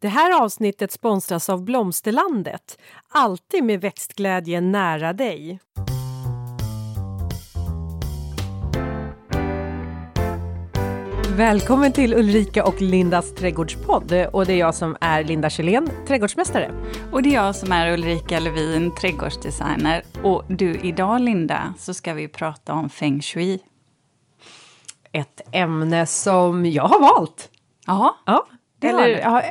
Det här avsnittet sponsras av Blomsterlandet. Alltid med växtglädje nära dig. Välkommen till Ulrika och Lindas trädgårdspodd. Och det är jag som är Linda Kjellén, trädgårdsmästare. Och det är jag som är Ulrika Levin, trädgårdsdesigner. Och du, idag Linda, så ska vi prata om feng shui. Ett ämne som jag har valt. Jaha. Ja, Det Eller, ja,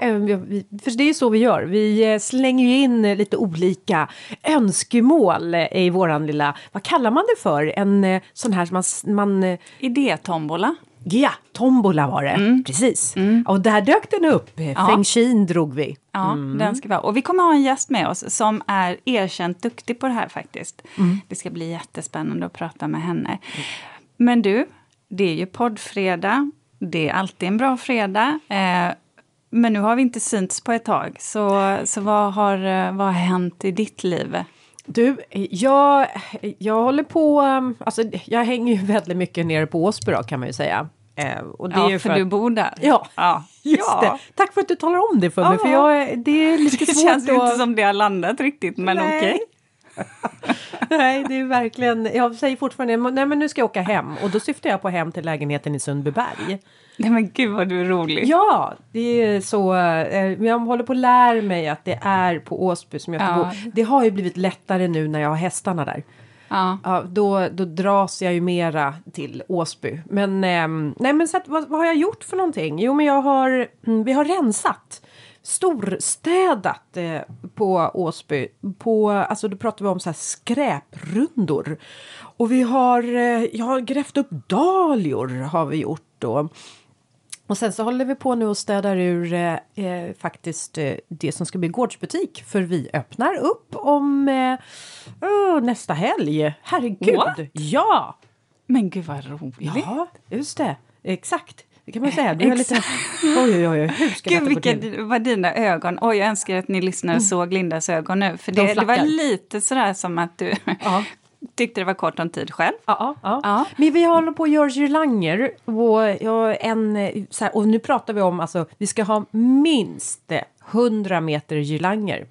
för det är ju så vi gör. Vi eh, slänger ju in eh, lite olika önskemål eh, i våran lilla, vad kallar man det för? En sån här som man, man Idétombola. ja, tombola var det. Precis. Och där dök den upp. Ja. Feng Shin drog vi. Ja, den ska vi ha. Och vi kommer ha en gäst med oss som är erkänt duktig på det här faktiskt. Det ska bli jättespännande att prata med henne. Men du, det är ju poddfredag. Det är alltid en bra fredag. Eh, men nu har vi inte synts på ett tag. Så, så vad, har, eh, vad har hänt i ditt liv? Du, jag, jag håller på, um, alltså jag hänger ju väldigt mycket nere på Åsby då, kan man ju säga. Eh, och det är Ja, för, för du bor där. Ja, ja. just Ja. det. Tack för att du talar om det för mig, Ja. för jag, det är lite Det svårt känns ju att... inte som det har landat riktigt, men okej. Nej, det är verkligen... Jag säger fortfarande, nej men nu ska jag åka hem. Och då syftar jag på hem till lägenheten i Sundbyberg. Nej men gud vad du är rolig. Ja, det är så. Eh, jag håller på att lära mig att det är på Åsby som jag får Ja. bo. Det har ju blivit lättare nu när jag har hästarna där. Ja. Ja, då, då dras jag ju mera till Åsby. Men, ehm, nej, men så att, vad, vad har jag gjort för någonting? Jo, men jag har, mm, vi har rensat. Storstädat eh, på Åsby. På, alltså då pratar vi om så här skräprundor. Och vi har, eh, jag har grävt upp dahlior har vi gjort då. Och sen så håller vi på nu och städar ur eh, eh, faktiskt eh, det som ska bli gårdsbutik. För vi öppnar upp om eh, oh, nästa helg. Herregud! What? Ja! Men gud vad roligt. Ja, just det. Exakt. Det kan man säga. Du är lite... Oj, oj, oj. Hur ska Gud, vilka var dina ögon. Oj, jag önskar att ni lyssnare såg Lindas ögon nu. För De det, det var lite sådär som att du Ja. Tyckte det var kort om tid själv. Ja, ja, ja. Ja. Men vi håller på att göra girlanger. Och, ja, en, så här, och nu pratar vi om alltså, vi ska ha minst eh, 100 meter girlanger.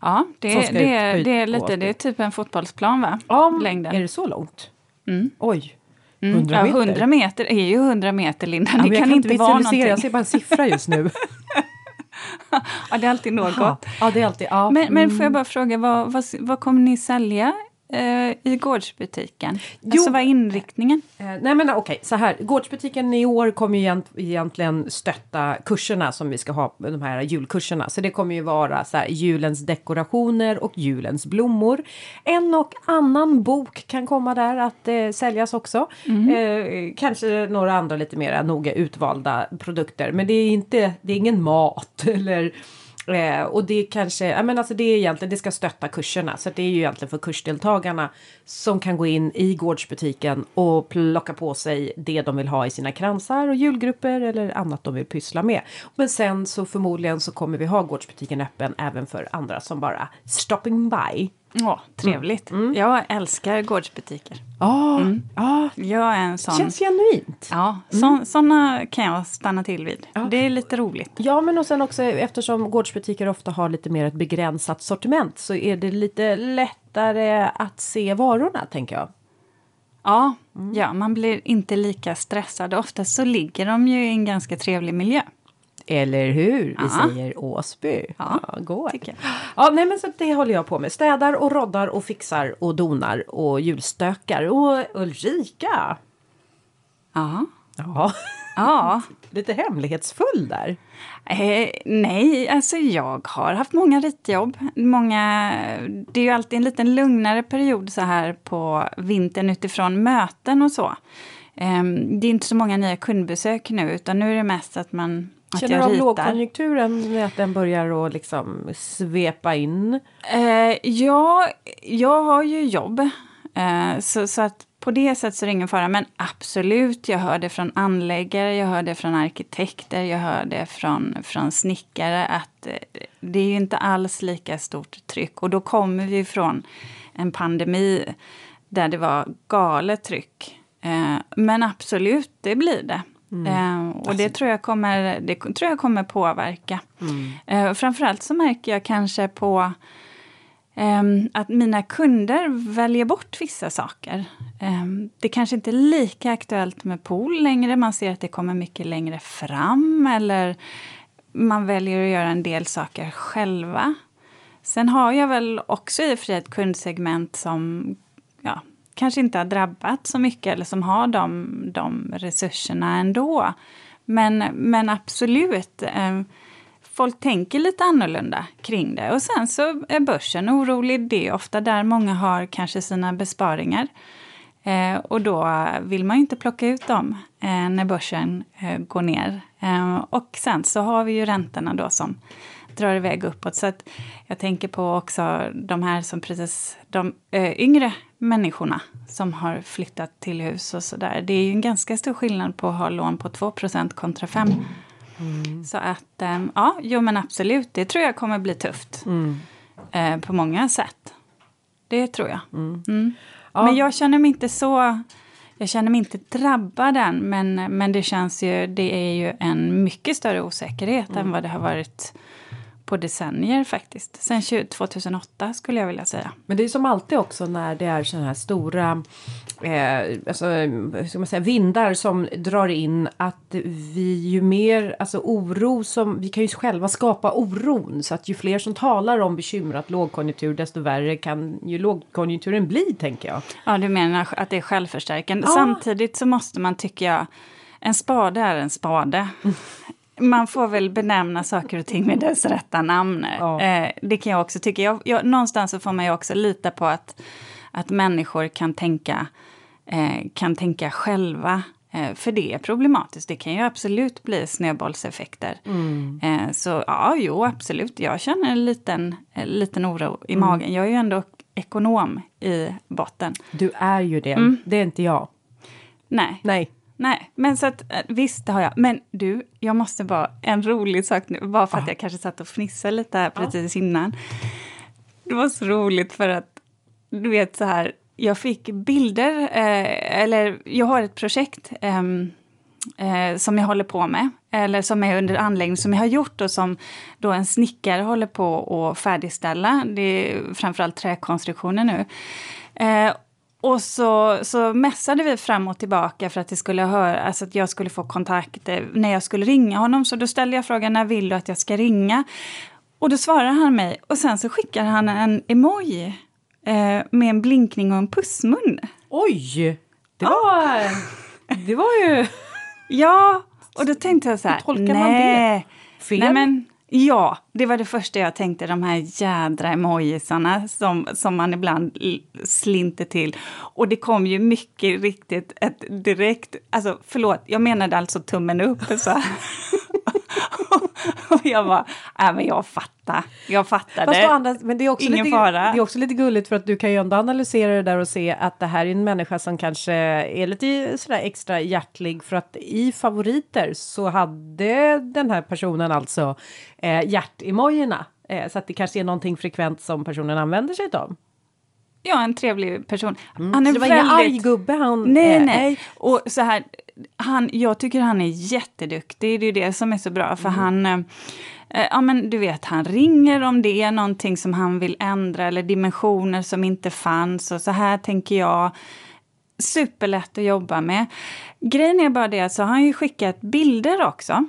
Ja, det, det, det är lite, det är typ en fotbollsplan va? Ja, Längden. Är det så långt? Mm. Oj. Mm. 100 ja, meter? 100 meter är ju 100 meter, Linda. Ja, det jag kan inte vara visualisera, Jag någonting. ser bara en siffra just nu. Ja, det är alltid något. ja, ja, det är alltid... Ja. Men, men Mm. får jag bara fråga, vad, vad, vad kommer ni sälja i gårdsbutiken? Jo. Alltså vad är inriktningen? Eh, nej men okej, så här. Gårdsbutiken i år kommer ju egent, egentligen stötta kurserna som vi ska ha, de här julkurserna. Så det kommer ju vara så här, julens dekorationer och julens blommor. En och annan bok kan komma där att eh, säljas också. Eh, kanske några andra lite mer noga utvalda produkter. Men det är inte, det är ingen mat eller Eh, och det kanske, ja men alltså det är egentligen, det ska stötta kurserna. Så det är ju egentligen för kursdeltagarna som kan gå in i gårdsbutiken och plocka på sig det de vill ha i sina kransar och julgrupper eller annat de vill pyssla med. Men sen så förmodligen så kommer vi ha gårdsbutiken öppen även för andra som bara stopping by. Ja, trevligt. Jag älskar gårdsbutiker. Ja, ja, Jag är en sån... känns genuint. Ja, så, såna kan jag stanna till vid. Det är lite roligt. Ja, men och sen också eftersom gårdsbutiker ofta har lite mer ett begränsat sortiment så är det lite lättare att se varorna, tänker jag. Ja, ja, man blir inte lika stressad. Oftast så ligger de ju i en ganska trevlig miljö. Eller hur? Vi Ja. säger Åsby. Ja, Ja, går. Ja, nej, men så det håller jag på med. Städar och roddar och fixar och donar och julstökar. Och Ulrika! Ja. Ja, ja. lite hemlighetsfull där. Eh, nej, alltså jag har haft många ritjobb. Många, det är ju alltid en liten lugnare period så här på vintern utifrån möten och så. Eh, det är inte så många nya kundbesök nu, utan nu är det mest att man att Känner du av ritar. lågkonjunkturen med att den börjar att liksom svepa in? Eh, ja, jag har ju jobb. Eh, så, så att på det sättet så är det ingen fara. Men absolut, jag hör det från anläggare, jag hör det från arkitekter, jag hör det från, från snickare att eh, det är inte alls lika stort tryck. Och då kommer vi från en pandemi där det var galet tryck. Eh, men absolut, det blir det. Mm. Eh, och alltså. det, tror jag kommer, det tror jag kommer påverka. Mm. Eh, framförallt så märker jag kanske på eh, att mina kunder väljer bort vissa saker. Ehm, det kanske inte är lika aktuellt med pool längre. Man ser att det kommer mycket längre fram. Eller man väljer att göra en del saker själva. Sen har jag väl också i och för sig ett kundsegment som ja, kanske inte har drabbat så mycket eller som har de, de resurserna ändå. Men, men absolut, eh, folk tänker lite annorlunda kring det. Och sen så är börsen orolig. Det är ofta där många har kanske sina besparingar. Eh, och då vill man ju inte plocka ut dem eh, när börsen eh, går ner. Eh, och sen så har vi ju räntorna då som drar iväg uppåt. Så att jag tänker på också de här som precis, de eh, yngre människorna som har flyttat till hus och sådär. Det är ju en ganska stor skillnad på att ha lån på 2 kontra 5 mm. Så att, eh, ja, jo men absolut, det tror jag kommer bli tufft. Mm. Eh, på många sätt. Det tror jag. Mm. mm. Ja. Men jag känner mig inte så... Jag känner mig inte drabbad än, men, men det känns ju... Det är ju en mycket större osäkerhet än mm. vad det har varit på decennier faktiskt. Sen 2008 skulle jag vilja säga. Men det är som alltid också när det är sådana här stora eh, alltså, ska man säga, vindar som drar in att vi ju mer, alltså oro som, vi kan ju själva skapa oron så att ju fler som talar om bekymrat lågkonjunktur desto värre kan ju lågkonjunkturen bli tänker jag. Ja, du menar att det är självförstärkande. Ja. Samtidigt så måste man tycker jag en spade är en spade. man får väl benämna saker och ting med dess rätta namn. Ja. Eh, det kan jag också tycka. Jag, jag, någonstans så får man ju också lita på att, att människor kan tänka, eh, kan tänka själva. Eh, för det är problematiskt. Det kan ju absolut bli snöbollseffekter. Mm. Så ja, jo absolut. Jag känner en liten, en liten oro i mm. magen. Jag är ju ändå ekonom i botten. Du är ju det. Mm. Det är inte jag. Nej. Nej. Nej, men så att eh, visst det har jag. Men du, jag måste bara, en rolig sak nu, bara för att jag kanske satt och fnissade lite här precis innan. Det var så roligt för att, du vet så här, jag fick bilder, eh, eller jag har ett projekt eh, eh, som jag håller på med, eller som är under anläggning, som jag har gjort och som då en snickare håller på att färdigställa. Det är framförallt träkonstruktioner nu. Eh, och så, så mässade vi fram och tillbaka för att, det skulle höra, alltså att jag skulle få kontakt när jag skulle ringa honom. Så då ställde jag frågan när vill du att jag ska ringa? Och då svarar han mig och sen så skickar han en emoji eh, med en blinkning och en pussmun. Oj! Det var, det var ju... Ja, och då tänkte jag så här, tolkar nej, man det? Fel? Nej, men, Ja, det var det första jag tänkte, de här jädra emojisarna som, som man ibland slinter till. Och det kom ju mycket riktigt ett direkt, alltså förlåt, jag menade alltså tummen upp. Så. och jag bara, nej men jag fattar, jag fattade. Andra, men det är, också Ingen lite, fara. det är också lite gulligt för att du kan ju ändå analysera det där och se att det här är en människa som kanske är lite sådär extra hjärtlig för att i favoriter så hade den här personen alltså eh, hjärtemojierna. Eh, så att det kanske är någonting frekvent som personen använder sig av. Ja, en trevlig person. Mm. Han är så det var väldigt... ingen arg gubbe han... Nej, nej. Och så här, han, jag tycker han är jätteduktig, det är det som är så bra, för mm. han... Eh, ja men du vet, han ringer om det är någonting som han vill ändra eller dimensioner som inte fanns och så här tänker jag. Superlätt att jobba med. Grejen är bara det att så har han ju skickat bilder också.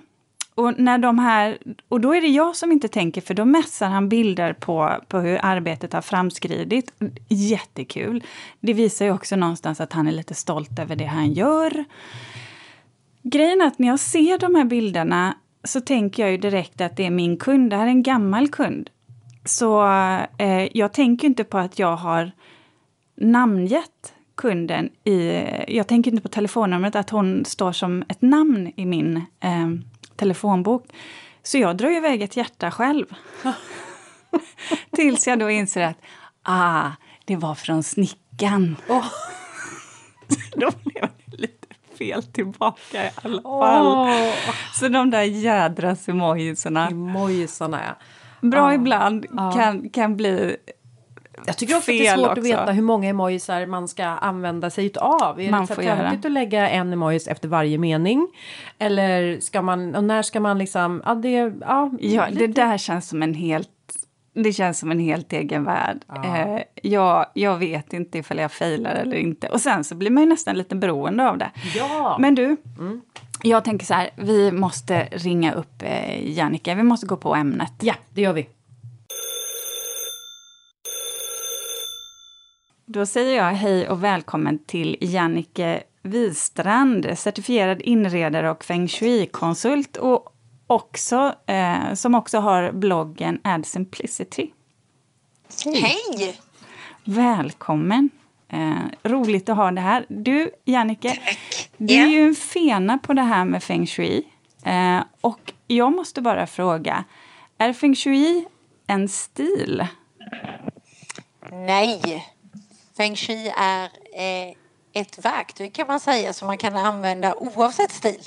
Och, när de här, och då är det jag som inte tänker, för då mässar han bilder på, på hur arbetet har framskridit. Jättekul. Det visar ju också någonstans att han är lite stolt över det han gör. Grejen är att när jag ser de här bilderna så tänker jag ju direkt att det är min kund. Det här är en gammal kund. Så eh, jag tänker inte på att jag har namngett kunden i... Jag tänker inte på telefonnumret, att hon står som ett namn i min eh, telefonbok. Så jag drar iväg ett hjärta själv. Tills jag då inser att ah, det var från snickan. Oh. då blev fel tillbaka i alla fall. Oh. Så de där jädra emojisarna. Emojisarna, ja. Bra oh. ibland kan, kan bli Jag tycker också att det är svårt också. att veta hur många emojisar man ska använda sig av. Är man det så töntigt att lägga en emojis efter varje mening? Eller ska man, och när ska man liksom, ja det, ja, ja det där känns som en helt det känns som en helt egen värld. Ja. Eh, jag, jag vet inte ifall jag failar eller inte. Och sen så blir man ju nästan lite beroende av det. Ja. Men du, mm. jag tänker så här, vi måste ringa upp eh, Jannike. Vi måste gå på ämnet. Ja, det gör vi. Då säger jag hej och välkommen till Jannike Wistrand, certifierad inredare och feng shui-konsult och också, eh, som också har bloggen Ad Simplicity. Hej! Hej. Välkommen! Eh, roligt att ha det här. Du, Jannike, Tack. du är yeah. ju en fena på det här med feng shui. Eh, och jag måste bara fråga, är feng shui en stil? Nej. Feng shui är eh, ett verktyg kan man säga som man kan använda oavsett stil.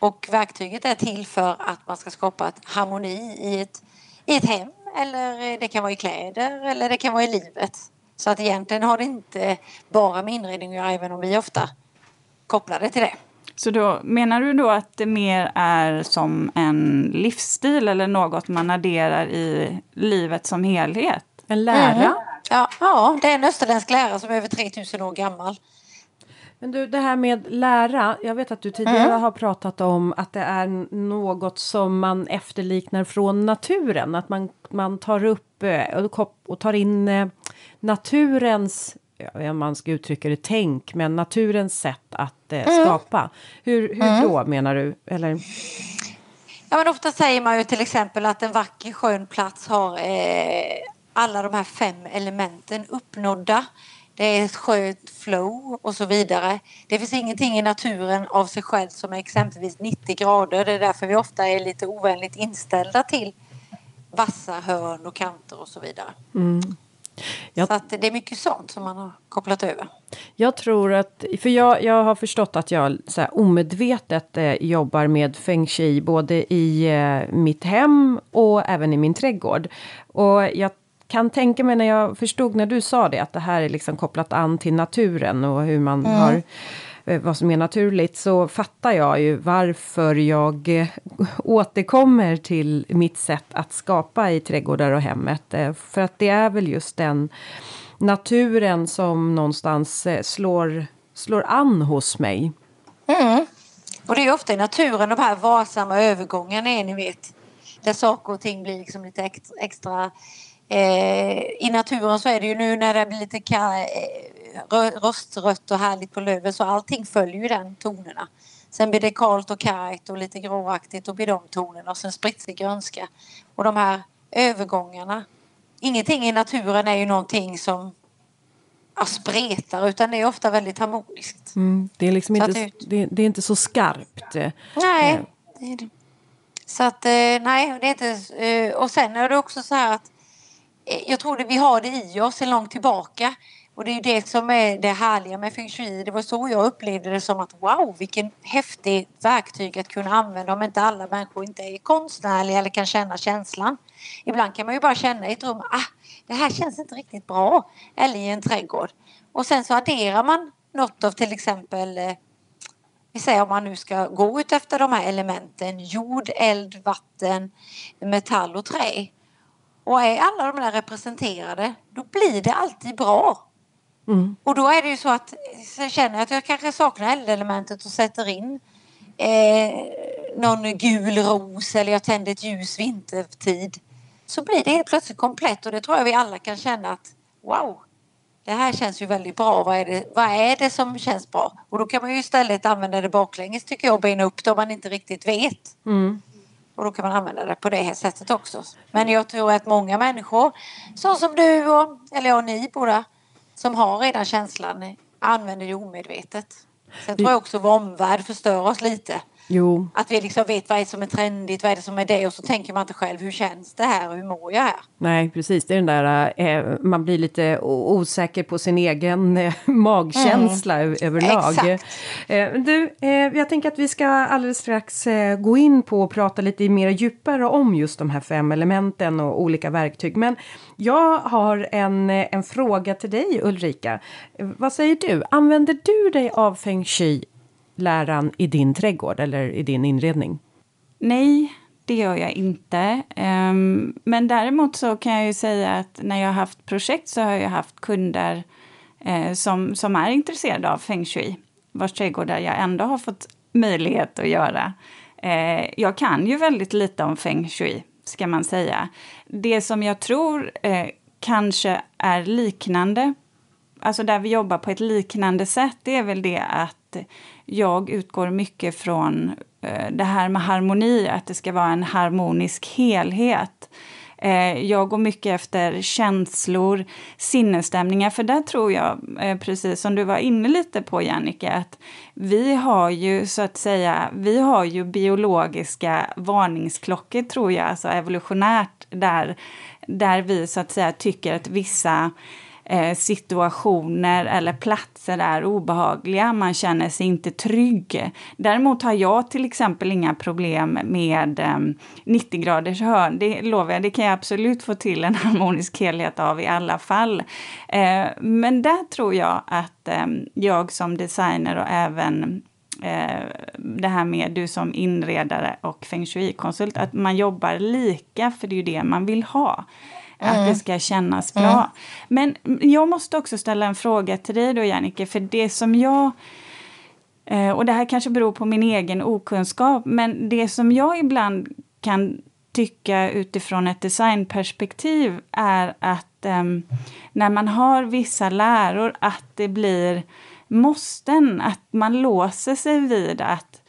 Och verktyget är till för att man ska skapa ett harmoni i ett, i ett hem eller det kan vara i kläder eller det kan vara i livet. Så att egentligen har det inte bara med inredning att göra även om vi ofta kopplar det till det. Så då menar du då att det mer är som en livsstil eller något man adderar i livet som helhet? En lära? Mm. Ja, ja, det är en österländsk lära som är över 3000 år gammal. Men du, det här med lära. Jag vet att du tidigare mm. har pratat om att det är något som man efterliknar från naturen. Att man, man tar upp eh, och tar in eh, naturens, ja, man ska uttrycka det, tänk, men naturens sätt att eh, mm. skapa. Hur, hur mm. då menar du? Eller? Ja, men ofta säger man ju till exempel att en vacker skön plats har eh, alla de här fem elementen uppnådda. Det är ett skönt flow och så vidare. Det finns ingenting i naturen av sig själv som är exempelvis 90 grader. Det är därför vi ofta är lite ovänligt inställda till vassa hörn och kanter och så vidare. Mm. Jag, så att det är mycket sånt som man har kopplat över. Jag tror att, för jag, jag har förstått att jag så här, omedvetet eh, jobbar med feng shui både i eh, mitt hem och även i min trädgård. Och jag kan tänka mig när jag förstod när du sa det att det här är liksom kopplat an till naturen och hur man mm. har eh, vad som är naturligt så fattar jag ju varför jag eh, återkommer till mitt sätt att skapa i trädgårdar och hemmet. Eh, för att det är väl just den naturen som någonstans slår, slår an hos mig. Mm. Och det är ofta i naturen de här varsamma övergångarna är ni vet. Där saker och ting blir liksom lite extra I naturen så är det ju nu när det blir lite eh, rostrött och härligt på löven så allting följer ju den tonerna. Sen blir det kalt och kargt och lite gråaktigt och blir de tonerna och sen spritsig grönska. Och de här övergångarna. Ingenting i naturen är ju någonting som spretar utan det är ofta väldigt harmoniskt. Mm, det, är liksom inte, det, det, är inte så skarpt. Nej. Eh. Det är det. Så att nej, det är inte... Och sen är det också så här att Eh, Eh, jag tror att vi har det i oss sedan långt tillbaka. Och det är det som är det härliga med feng shui. Det var så jag upplevde det som att wow, vilken häftig verktyg att kunna använda om inte alla människor inte är konstnärliga eller kan känna känslan. Ibland kan man ju bara känna i ett rum, ah, det här känns inte riktigt bra. Eller i en trädgård. Och sen så adderar man något av till exempel eh, vi säger om man nu ska gå ut efter de här elementen jord, eld, vatten, metall och trä. Och är alla de där representerade, då blir det alltid bra. Mm. Och då är det ju så att jag känner att jag kanske saknar eldelementet och sätter in eh, någon gul ros eller jag tänder ett ljus vintertid. Så blir det helt plötsligt komplett och det tror jag vi alla kan känna att wow, det här känns ju väldigt bra. Vad är det, vad är det som känns bra? Och då kan man ju istället använda det baklänges tycker jag och bena upp det om man inte riktigt vet. Mm. Och då kan man använda det på det här sättet också. Men jag tror att många människor, så som du och, eller jag, ni båda, som har redan känslan, använder det omedvetet. Sen tror jag också vår omvärld förstör oss lite. Jo. Att vi liksom vet vad är det som är trendigt, vad är det som är det och så tänker man inte själv hur känns det här och hur mår jag här? Nej, precis. Det är den där, eh, man blir lite osäker på sin egen eh, magkänsla mm. överlag. Exakt. Eh, du, eh, jag tänker att vi ska alldeles strax eh, gå in på och prata lite mer djupare om just de här fem elementen och olika verktyg. Men jag har en, eh, en fråga till dig Ulrika. Vad säger du? Använder du dig av feng shui läran i din trädgård eller i din inredning? Nej, det gör jag inte. Um, men däremot så kan jag ju säga att när jag har haft projekt så har jag haft kunder uh, som, som är intresserade av feng shui, vars trädgårdar jag ändå har fått möjlighet att göra. Uh, jag kan ju väldigt lite om feng shui, ska man säga. Det som jag tror uh, kanske är liknande, alltså där vi jobbar på ett liknande sätt, det är väl det att jag utgår mycket från eh, det här med harmoni, att det ska vara en harmonisk helhet. Eh, jag går mycket efter känslor, sinnesstämningar, för där tror jag, eh, precis som du var inne lite på Jannike, att vi har ju så att säga, vi har ju biologiska varningsklockor tror jag, alltså evolutionärt, där, där vi så att säga tycker att vissa eh, situationer eller platser är obehagliga. Man känner sig inte trygg. Däremot har jag till exempel inga problem med eh, 90 graders hörn. Det lovar jag, det kan jag absolut få till en harmonisk helhet av i alla fall. Eh, men där tror jag att ehm, jag som designer och även eh, det här med du som inredare och feng shui-konsult, att man jobbar lika, för det är ju det man vill ha. Att det mm. ska kännas bra. Mm. Men jag måste också ställa en fråga till dig då, Jannike, för det som jag eh, och det här kanske beror på min egen okunskap, men det som jag ibland kan tycka utifrån ett designperspektiv är att um, när man har vissa läror att det blir måsten, att man låser sig vid att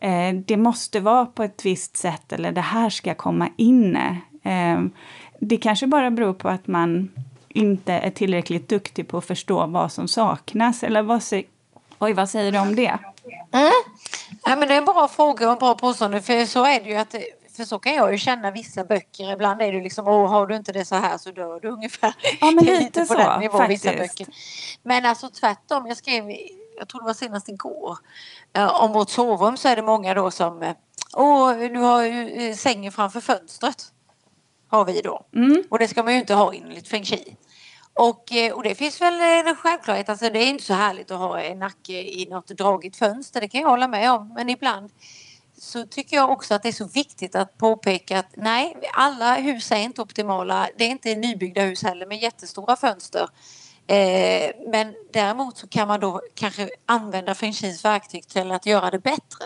eh, det måste vara på ett visst sätt eller det här ska komma in. Eh, det kanske bara beror på att man inte är tillräckligt duktig på att förstå vad som saknas. Eller vad, Oj, vad säger du om det? Mm. Ja, men det är en bra fråga och en bra påstående. För så är det ju att för så kan jag ju känna vissa böcker. Ibland är det liksom, åh har du inte det så här så dör du ungefär. Ja men lite, lite på så den nivån, faktiskt. Vissa böcker. Men alltså tvärtom, jag skrev, jag tror det var senast igår, om vårt sovrum så är det många då som, åh du har ju eh, sängen framför fönstret har vi då. Mm. Och det ska man ju inte ha enligt feng shui. Och, eh, och det finns väl en självklarhet, alltså det är inte så härligt att ha en nacke i något dragigt fönster, det kan jag hålla med om. Men ibland så tycker jag också att det är så viktigt att påpeka att nej, alla hus är inte optimala. Det är inte nybyggda hus heller med jättestora fönster. Eh, men däremot så kan man då kanske använda feng shuis verktyg till att göra det bättre.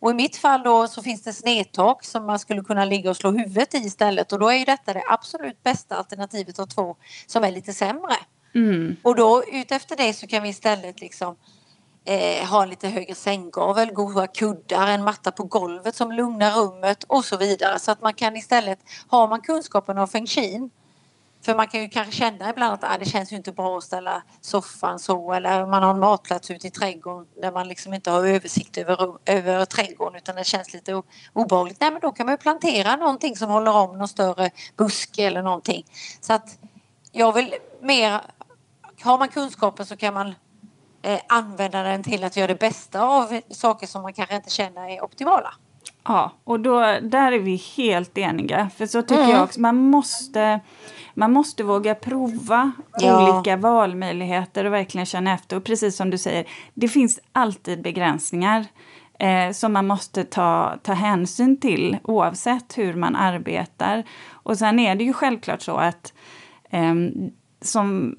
Och i mitt fall då så finns det snedtak som man skulle kunna ligga och slå huvudet i istället och då är ju detta det absolut bästa alternativet av två som är lite sämre. Mm. Och då utefter det så kan vi istället liksom eh, ha lite högre sänggavel, goda kuddar, en matta på golvet som lugnar rummet och så vidare. Så att man kan istället, har man kunskapen om feng shui för man kan ju kanske känna ibland att ah, det känns ju inte bra att ställa soffan så eller man har en matplats ute i trädgården där man liksom inte har översikt över, över trädgården utan det känns lite obehagligt. Nej men då kan man ju plantera någonting som håller om någon större buske eller någonting. Så att jag vill mer, har man kunskapen så kan man eh, använda den till att göra det bästa av saker som man kanske inte känner är optimala. Ja, och då, där är vi helt eniga. För så tycker mm. jag också, man måste man måste våga prova ja. olika valmöjligheter och verkligen känna efter. Och precis som du säger, det finns alltid begränsningar eh, som man måste ta, ta hänsyn till oavsett hur man arbetar. Och sen är det ju självklart så att eh, som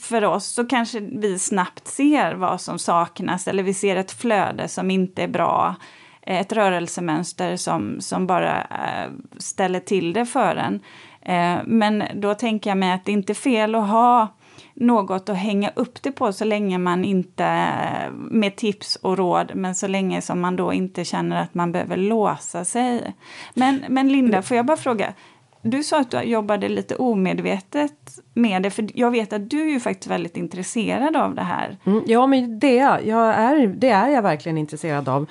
för oss så kanske vi snabbt ser vad som saknas eller vi ser ett flöde som inte är bra ett rörelsemönster som, som bara äh, ställer till det för en. Eh, men då tänker jag mig att det inte är fel att ha något att hänga upp det på så länge man inte, eh, med tips och råd, men så länge som man då inte känner att man behöver låsa sig. Men, men Linda, får jag bara fråga, du sa att du jobbade lite omedvetet med det, för jag vet att du är ju faktiskt väldigt intresserad av det här. Mm, ja, men det, jag är, det är jag verkligen intresserad av.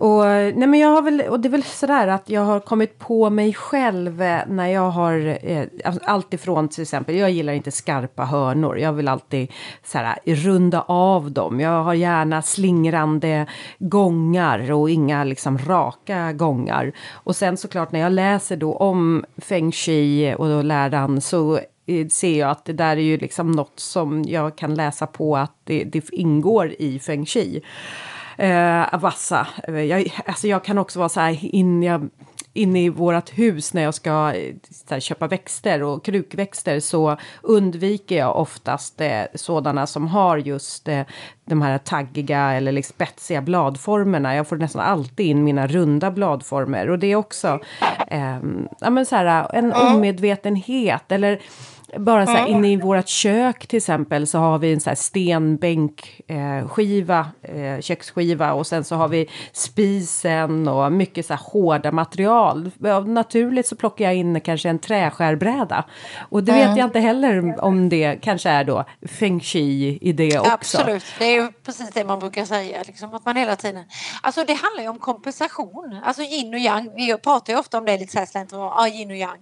Och, nej men jag har väl, och det är väl sådär att jag har kommit på mig själv eh, när jag har eh, alltså, allt ifrån till exempel, jag gillar inte skarpa hörnor. Jag vill alltid såhär, runda av dem. Jag har gärna slingrande gångar och inga liksom raka gångar. Och sen såklart när jag läser då om feng shui och då läran så eh, ser jag att det där är ju liksom något som jag kan läsa på att det, det ingår i feng shui eh, vassa. Jag, alltså jag kan också vara så här in, jag, inne i vårt hus när jag ska här, köpa växter och krukväxter så undviker jag oftast eh, sådana som har just eh, de här taggiga eller liksom spetsiga bladformerna. Jag får nästan alltid in mina runda bladformer och det är också eh, ja, men så här, en omedvetenhet eller bara så här, inne i vårt kök till exempel så har vi en så här stenbänkskiva, eh, eh, köksskiva och sen så har vi spisen och mycket så här hårda material. Naturligt så plockar jag in kanske en träskärbräda. Och det vet jag inte heller om det kanske är då feng shui i det också. Absolut, det är ju precis det man brukar säga, liksom, att man hela tiden... Alltså det handlar ju om kompensation, alltså yin och yang. Vi pratar ju ofta om det lite så här slentrian, ja yin och yang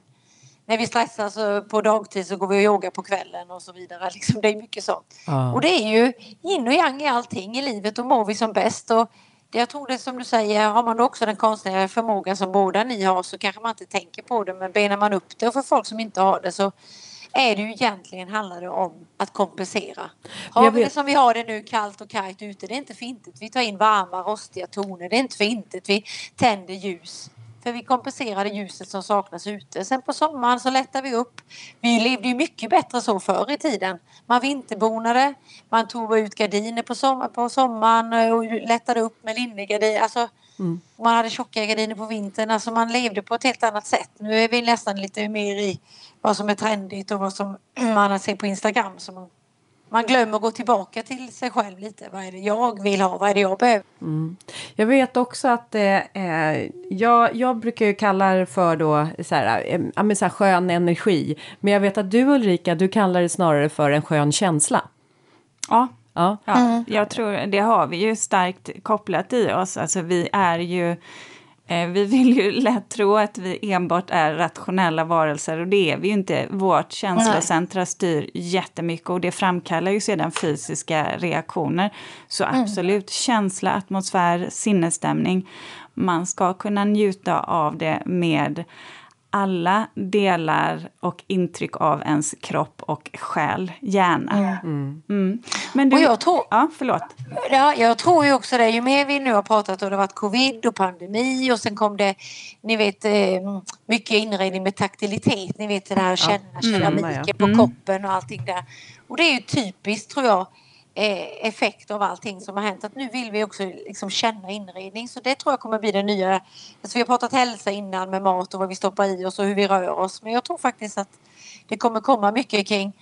när vi stressar så på dagtid så går vi och yogar på kvällen och så vidare. Liksom, det är mycket sånt. Ja. Och det är ju yin och yang i allting i livet och mår vi som bäst. Och det, jag tror det som du säger, har man då också den konstnärliga förmågan som båda ni har så kanske man inte tänker på det men benar man upp det och för folk som inte har det så är det ju egentligen handlar det om att kompensera. Har vi det som vi har det nu kallt och kargt ute, det är inte för intet. Vi tar in varma rostiga toner, det är inte för intet. Vi tänder ljus. För vi kompenserade ljuset som saknas ute. Sen på sommaren så lättar vi upp. Vi levde ju mycket bättre så förr i tiden. Man vinterbonade, man tog ut gardiner på, sommar, på sommaren och lättade upp med linnegardiner. Alltså, mm. Man hade tjocka gardiner på vintern. Alltså man levde på ett helt annat sätt. Nu är vi nästan lite mer i vad som är trendigt och vad som man ser på Instagram. Så man glömmer att gå tillbaka till sig själv lite. Vad är det jag vill ha? Vad är det jag behöver? Mm. Jag vet också att eh, jag, jag brukar kalla det för då så här, eh, så här, skön energi. Men jag vet att du Ulrika, du kallar det snarare för en skön känsla. Ja. Ja. ja. Mm. Jag tror det har vi ju starkt kopplat i oss. Alltså vi är ju Eh, vi vill ju lätt tro att vi enbart är rationella varelser och det är vi ju inte. Vårt känslocentra styr jättemycket och det framkallar ju sedan fysiska reaktioner. Så mm. absolut, känsla, atmosfär, sinnesstämning. Man ska kunna njuta av det med alla delar och intryck av ens kropp och själ, hjärna. Mm. Mm. Men du, och jag tror, ja, förlåt. Ja, jag tror ju också det. Ju mer vi nu har pratat och det har varit covid och pandemi och sen kom det, ni vet, eh, mycket inredning med taktilitet. Ni vet det där känna ja. keramiken mm, ja. på mm. koppen och allting där. Och det är ju typiskt tror jag Eh, effekt av allting som har hänt. Att nu vill vi också liksom känna inredning. Så det tror jag kommer bli det nya. Alltså vi har pratat hälsa innan med mat och vad vi stoppar i oss och hur vi rör oss. Men jag tror faktiskt att det kommer komma mycket kring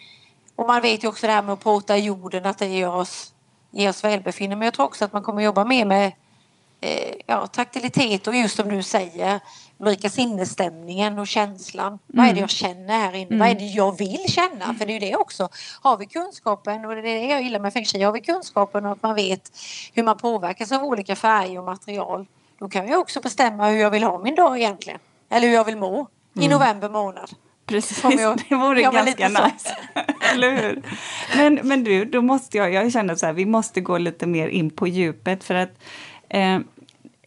och man vet ju också det här med att prata i jorden att det ger oss, ger oss välbefinnande. Men jag tror också att man kommer jobba mer med eh, ja, taktilitet och just som du säger Ulrika sinnesstämningen och känslan. Mm. Vad är det jag känner här inne? Mm. Vad är det jag vill känna? För det är ju det också. Har vi kunskapen, och det är det jag gillar med feng har vi kunskapen och att man vet hur man påverkas av olika färger och material. Då kan jag också bestämma hur jag vill ha min dag egentligen. Eller hur jag vill må i mm. november månad. Precis, jag, det vore ganska nice. Eller hur? Men, men du, då måste jag, jag känner så här, vi måste gå lite mer in på djupet för att eh,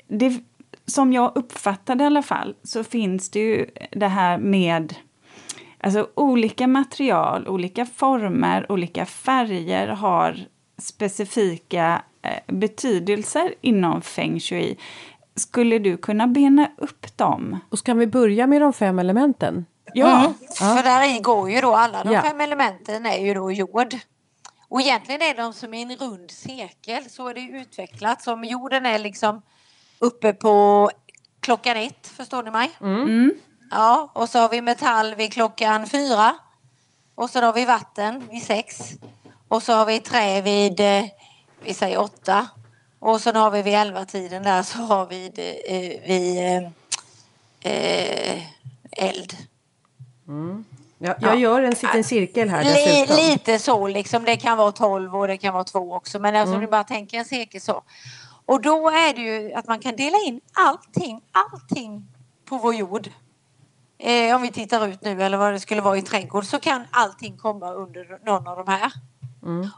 det, som jag uppfattade i alla fall så finns det ju det här med alltså olika material, olika former, olika färger har specifika eh, betydelser inom feng shui. Skulle du kunna bena upp dem? Och ska vi börja med de fem elementen? Ja. Mm. ja. För där i går ju då alla de ja. fem elementen är ju då jord. Och egentligen är de som en rund cirkel, så är det utvecklat. Som jorden är liksom uppe på klockan ett, förstår ni mig? Mm. mm. Ja, och så har vi metall vid klockan fyra. Och så har vi vatten vid sex. Och så har vi trä vid, eh, vi säger åtta. Och så har vi vid elva tiden där så har vi eh, vid eh, eh, eld. Mm. Ja, jag ja. gör en liten cirkel här dessutom. Lite så liksom. Det kan vara tolv och det kan vara två också. Men alltså mm. du bara tänker en cirkel så. Och då är det ju att man kan dela in allting, allting på vår jord. Eh, om vi tittar ut nu eller vad det skulle vara i trädgård så kan allting komma under någon av de här.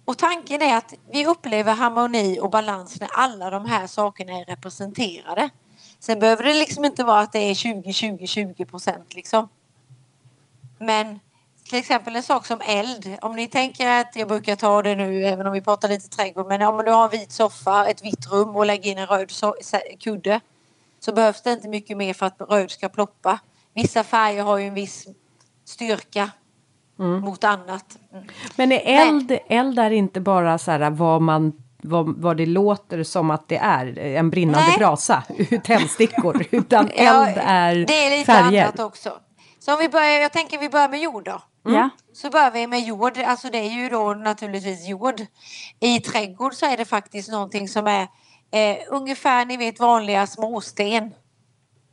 Och tanken är att vi upplever harmoni och balans när alla de här sakerna är representerade. Sen behöver det liksom inte vara att det är 20-20-20 procent liksom. Men till exempel en sak som eld. Om ni tänker att, jag brukar ta det nu även om vi pratar lite trädgård, men om du har en vit soffa, ett vitt rum och lägger in en röd so kudde så behövs det inte mycket mer för att röd ska ploppa. Vissa färger har ju en viss styrka mot annat. Mm. Men är eld, eld är inte bara så här vad man vad, vad det låter som att det är, en brinnande Nej. brasa, tändstickor, utan eld är, det är lite färger. annat också. Så om vi börjar, jag tänker vi börjar med jord då. Ja. Så börjar vi med jord, alltså det är ju då naturligtvis jord. I trädgård så är det faktiskt någonting som är eh, ungefär, ni vet vanliga småsten.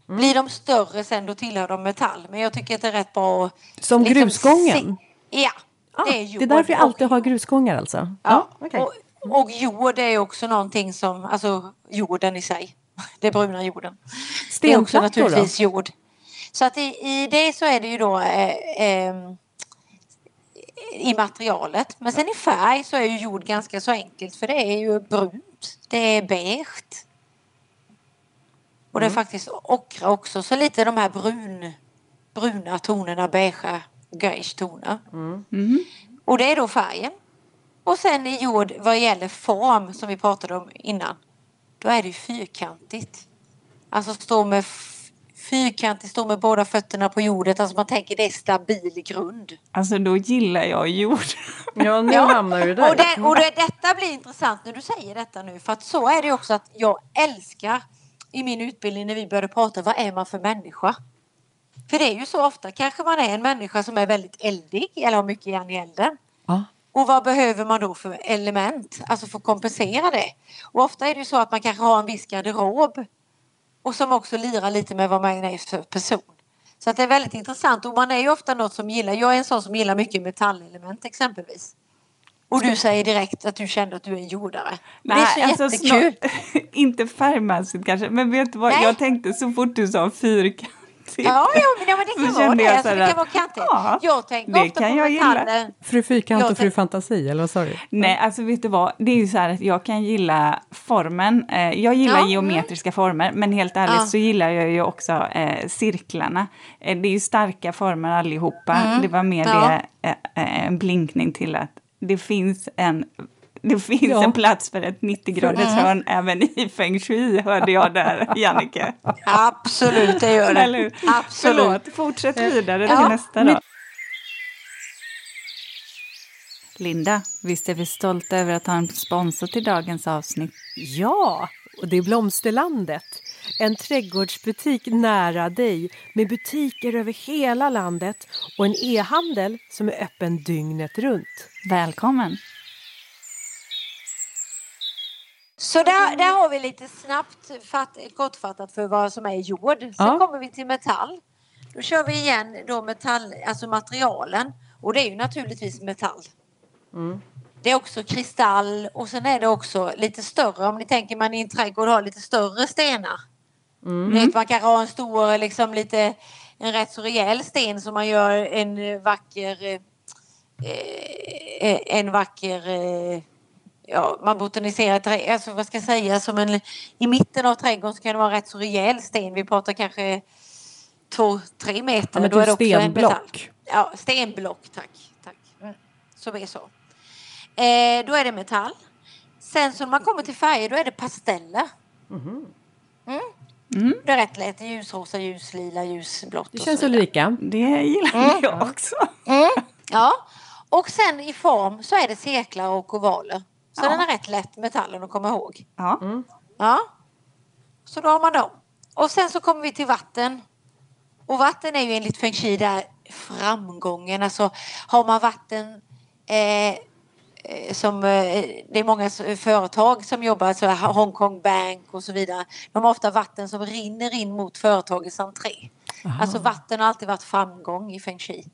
Blir de större sen då tillhör de metall. Men jag tycker att det är rätt bra att Som liksom grusgången? se- Ja, Ah, det är jord. det är därför jag alltid har grusgångar alltså? Ja, okej. och, och jord är också någonting som, alltså jorden i sig. Det bruna jorden. Det är också Stenplattor då? naturligtvis jord. Så att i, i det så är det ju då eh, eh, i materialet. Men sen i färg så är ju jord ganska så enkelt för det är ju brunt. Det är beige. Och det är faktiskt ockra också. Så lite de här brun, bruna tonerna, beigea, greige toner. Och det är då färgen. Och sen i jord vad gäller form som vi pratade om innan. Då är det ju fyrkantigt. Alltså stå med f- fyrkantigt, stå med båda fötterna på jordet. Alltså man tänker det är stabil grund. Alltså då gillar jag jord. Ja, nu Ja, hamnar du där. Och, det, och det, detta blir intressant när du säger detta nu. För att så är det också att jag älskar i min utbildning när vi började prata, vad är man för människa? För det är ju så ofta, kanske man är en människa som är väldigt eldig eller har mycket järn i elden. Ja. Och vad behöver man då för element? Alltså för att kompensera det. Och ofta är det ju så att man kanske har en viss garderob. Och som också lirar lite med vad man är för person. Så att det är väldigt intressant. Och man är ju ofta något som gillar, jag är en sån som gillar mycket metallelement exempelvis. Och du säger direkt att du kände att du är en jordare. det är så alltså jättekul. snart- inte färgmässigt kanske, men vet du vad? Nej. Jag tänkte så fort du sa fyrkantigt. Ja, ja, men, ja, men det Så kan vara det. jag Alltså, så det kan vara kantigt. ja, jag tänker det ofta kan på jag gilla. Fru Fyrkant och Fru Fantasi, eller vad sa du? Nej, alltså vet du vad? Det är ju så här att jag kan gilla formen. Eh, jag gillar Ja, mm. geometriska former, men helt ärligt Ja. så gillar jag ju också eh, cirklarna. Eh, det är ju starka former allihopa. Det var mer Mm. Ja. det, eh, eh, en blinkning till att det finns en det finns Ja. en plats för ett 90-graders Mm. hörn även i feng shui, hörde jag där, Jannike. Absolut, det gör det. Absolut. Förlåt, fortsätt vidare till Ja, nästa då. Linda, visst är vi stolta över att ha en sponsor till dagens avsnitt? Ja, och det är Blomsterlandet. En trädgårdsbutik nära dig med butiker över hela landet och en e-handel som är öppen dygnet runt. Välkommen! Så där, där har vi lite snabbt fatt, kortfattat för vad som är jord. Sen Ja. kommer vi till metall. Då kör vi igen då metall, alltså materialen. Och det är ju naturligtvis metall. Det är också kristall och sen är det också lite större. Om ni tänker man i en trädgård har lite större stenar. Ni vet, man kanske har en stor, liksom lite, en rätt så rejäl sten som man gör en vacker, eh, eh, en vacker, eh, ja man botaniserar alltså vad ska jag säga, som en, i mitten av trädgården så kan det vara en rätt så rejäl sten. Vi pratar kanske två, tre meter. Ja, men Då är typ det också en stenblock. metall. Ja, stenblock, tack. tack. Mm. Så det är så. Eh, då är det metall. Sen så när man kommer till färger då är det pasteller. Mm. Det är rätt lätt. Ljusrosa, ljuslila, ljusblått Det känns. Ulrika. Det gillar jag också. Mm. Ja. Och sen i form så är det cirklar och ovaler. Så Ja. den är rätt lätt metallen att komma ihåg. Ja. Ja. Så då har man dem. Och sen så kommer vi till vatten. Och vatten är ju enligt feng shui där framgången. Alltså har man vatten eh, eh, som eh, det är många företag som jobbar, så här Hongkong Bank och så vidare. De har ofta vatten som rinner in mot företagets entré. Alltså vatten har alltid varit framgång i feng shui.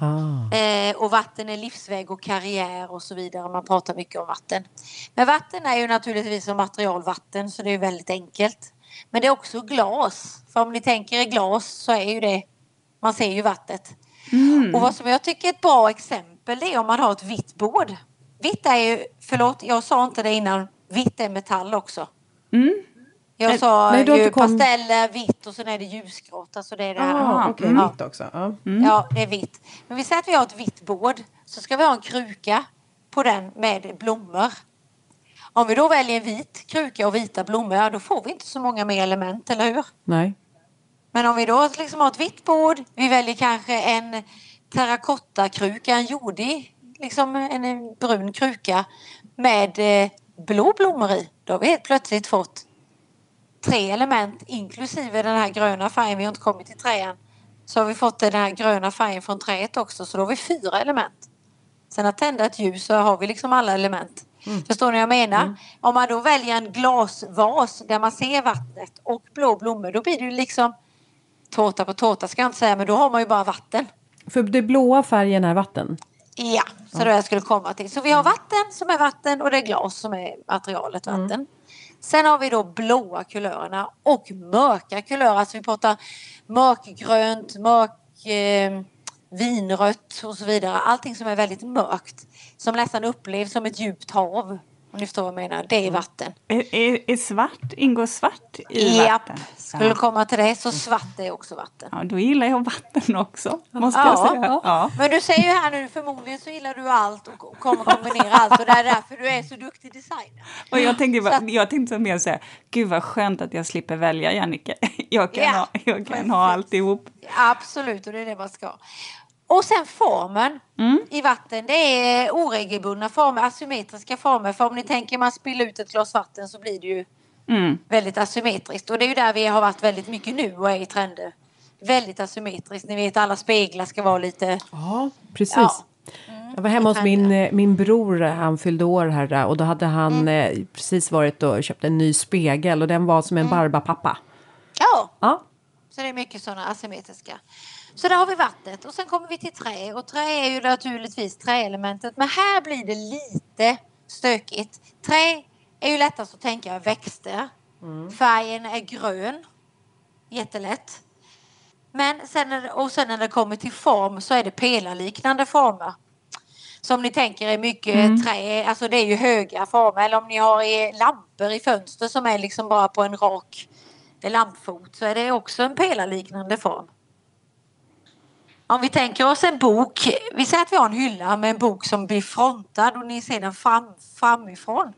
Ah. Eh, och vatten är livsväg och karriär och så vidare. Man pratar mycket om vatten. Men vatten är ju naturligtvis som material vatten så det är väldigt enkelt. Men det är också glas. För om ni tänker i glas så är ju det, man ser ju vattnet. Och vad som jag tycker är ett bra exempel det är om man har ett vitt bord. Vitt är ju, förlåt jag sa inte det innan, vitt är metall också. Jag sa nej, ju kom- pasteller, vitt och sen är det ljusgrått. Alltså det är det här. Ah, Okej, Ja. vitt också. Ja. Ja, det är vitt. Men vi säger att vi har ett vitt bord. Så ska vi ha en kruka på den med blommor. Om vi då väljer en vit kruka och vita blommor, ja, då får vi inte så många mer element, eller hur? Nej. Men om vi då liksom har ett vitt bord, vi väljer kanske en terrakottakruka, en jordig, liksom en, en brun kruka med eh, blå blommor i. Då har vi helt plötsligt fått tre element inklusive den här gröna färgen. Vi har inte kommit till träan. Så har vi fått den här gröna färgen från träet också så då har vi fyra element. Sen att tända ett ljus så har vi liksom alla element. Förstår ni vad jag menar? Om man då väljer en glasvas där man ser vattnet och blå blommor då blir det ju liksom tårta på tårta ska jag inte säga men då har man ju bara vatten. För det blåa färgen är vatten. Ja, så det jag skulle komma till. Så vi har vatten som är vatten och det är glas som är materialet vatten. Sen har vi då blåa kulörerna och mörka kulörer. Alltså vi pratar mörkgrönt, mörk eh, vinrött och så vidare. Allting som är väldigt mörkt. Som nästan upplevs som ett djupt hav. Om ni förstår vad jag menar. Det är vatten. Är, är, är svart, ingår svart i Japp, vatten? skulle Ja. komma till det så svart är också vatten. ja, då gillar jag vatten också, måste Ja, jag säga. ja. Ja. Men du säger ju här nu förmodligen så gillar du allt och kommer kombinera allt och det är därför du är så duktig designer. Och jag tänkte, Så bara, jag tänkte mer säga, gud vad skönt att jag slipper välja Jannike. Jag kan, Ja, ha, jag kan precis. ha alltihop. Absolut, och det är det man ska. Och sen formen Mm. i vatten, det är oregelbundna former, asymmetriska former. För om ni tänker man spiller ut ett glas vatten så blir det ju Mm. väldigt asymmetriskt. Och det är ju där vi har varit väldigt mycket nu och är i trender. Väldigt asymmetriskt. Ni vet alla speglar ska vara lite... Ja, precis. Ja. Jag var hemma hos min, eh, min bror, han fyllde år här och då hade han eh, precis varit och köpt en ny spegel och den var som en barbapappa. Ja, Ja, så det är mycket sådana asymmetriska. Så där har vi vattnet och sen kommer vi till trä och trä är ju naturligtvis träelementet men här blir det lite stökigt. Trä är ju lättast att tänka växter. Färgen är grön. Jättelätt. Men sen och sen när det kommer till form så är det pelarliknande former. Som ni tänker är mycket trä, alltså det är ju höga former. Eller om ni har lampor i fönster som är liksom bara på en rak lampfot så är det också en pelarliknande form. Om vi tänker oss en bok, vi säger att vi har en hylla med en bok som blir frontad och ni ser den fram, framifrån.